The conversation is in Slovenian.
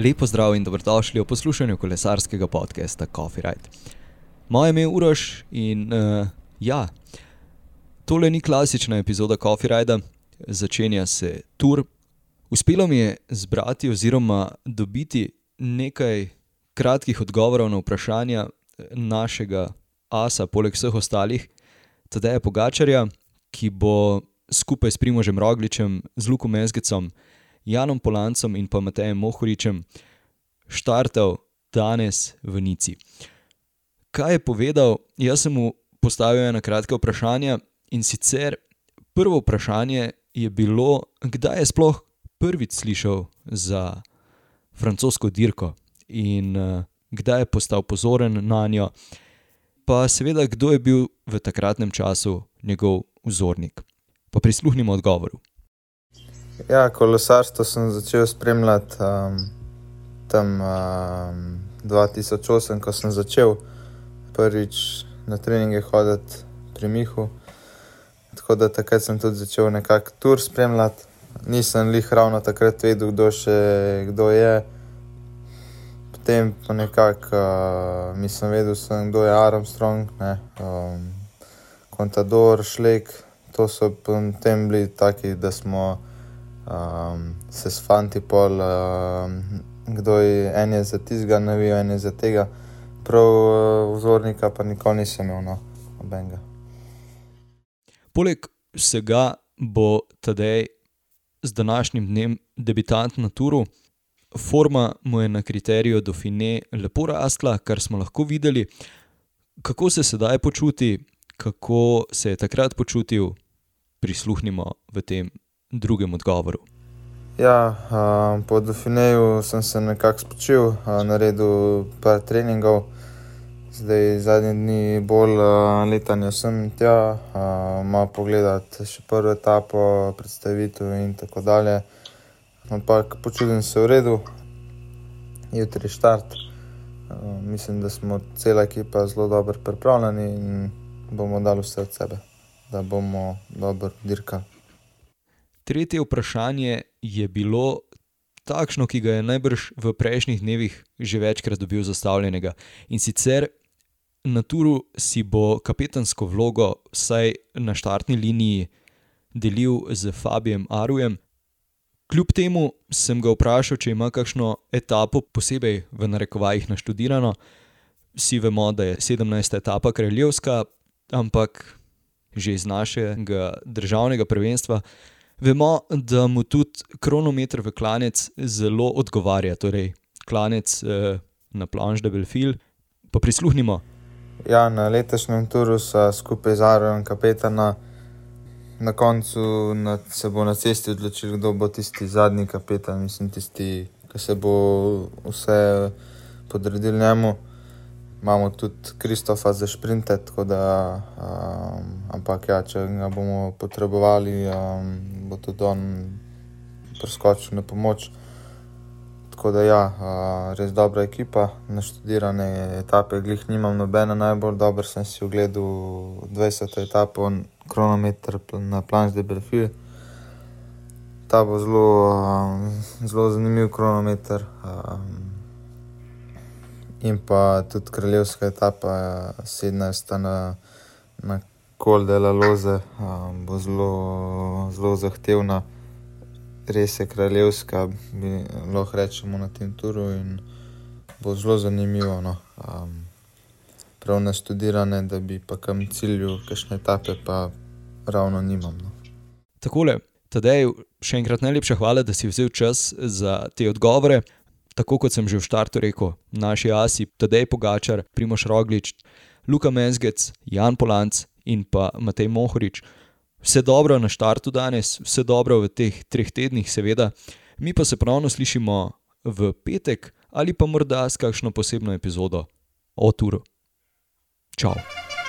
Lepo zdrav in dobrodošli v poslušanju kolesarskega podcasta Coffee Ride. Moje ime je Uroš in uh, ja, tole ni klasična epizoda Coffee Ride, začenja se tur. Uspelo mi je zbrati oziroma dobiti nekaj kratkih odgovorov na vprašanja našega asa, poleg vseh ostalih, Tadeja Pogačarja, ki bo skupaj s Primožem Rogličem, z Lukom Mezgecom. Janom Polancem in pa Matejem Mohoričem štartal danes v Nici. Kaj je povedal? Jaz sem mu postavil ena kratka vprašanja in sicer prvo vprašanje je bilo, kdaj je sploh prvič slišal za francosko dirko in uh, kdaj je postal pozoren na njo, pa seveda, kdo je bil v takratnem času njegov vzornik. Pa prisluhnimo odgovoru. Ja, kolesarstvo sem začel spremljati um, tam um, 2008, ko sem začel prvič na treninge hoditi pri Mihu. Tako da takrat sem tudi začel nekako tur spremljati. Nisem jih ravno takrat vedel, kdo, še, kdo je. Potem pa nekako uh, nisem vedel, sem, kdo je Armstrong, ne, um, Contador, Šlek. To so potem bili taki, da smo um, se s fanti pol, um, kdo je en je za tizga, ne ve, en je za tega. Prav uh, vzornika pa nikoli nisem imel, no, nobenega. Poleg vsega bo tedaj z današnjim dnem debitant na turu. Forma mu je na kriteriju Dauphine lepo rasla, kar smo lahko videli. Kako se sedaj počuti, kako se je takrat počutil, prisluhnimo v tem drugem odgovoru. Ja, uh, po Dauphineju sem se nekako spočil, uh, naredil par treningov, zdaj zadnji dni bolj uh, letanja sem tja, uh, malo pogledati še prvo etapo, predstavitev in tako dalje. Ampak počutim se v redu, jutri štart. Uh, mislim, da smo cela ekipa zelo dobro pripravljeni in bomo dali vse od sebe, da bomo dobro dirkali. Tretje vprašanje je bilo takšno, ki ga je najbrž v prejšnjih dnevih že večkrat dobil zastavljenega. In sicer na turu si bo kapetansko vlogo, vsaj na štartni liniji, delil z Fabijem Arujem. Kljub temu sem ga vprašal, če ima kakšno etapo posebej v narekovajih naštudirano. Vsi vemo, da je 17. etapa kraljevska, ampak že iz našega državnega prvenstva. Vemo, da mu tudi kronometer v klanec zelo odgovarja, torej klanec eh, na Planche de Belfil. Pa prisluhnimo. Ja, na letošnjem turu so skupaj z Arojem kapetana. Na koncu na, se bo na cesti odločil, kdo bo tisti zadnji kapetan, mislim, tisti, ki se bo vse podredil njemu imamo tudi Kristofa za šprinte, tako da, um, ampak ja, če ga bomo potrebovali, um, bo tudi on preskočil na pomoč. Tako da, ja, uh, res dobra ekipa, naštudirane etape, glih nimam nobene najbolj dobre, sem si ogledal 20. etapo, kronometer na Planche de Belfil. Ta bo zelo, um, zelo zanimiv kronometer. Um, in pa tudi kraljevska etapa, 17. na, na Kol de la Loze, um, bo zelo, zelo zahtevna, res je kraljevska, bi lahko rečemo na tem turu in bo zelo zanimivo. No. Um, prav naštudirane, da bi pa kam cilju, kakšne etape pa ravno nimam. No. Takole, Tadej, še enkrat najlepša hvala, da si vzel čas za te odgovore tako kot sem že v štartu rekel, naši asi, Tadej Pogačar, Primoš Roglič, Luka Menzgec, Jan Polanc in pa Matej Mohorič. Vse dobro na štartu danes, vse dobro v teh treh tednih, seveda. Mi pa se ponovno slišimo v petek ali pa morda s kakšno posebno epizodo o Turu. Ciao!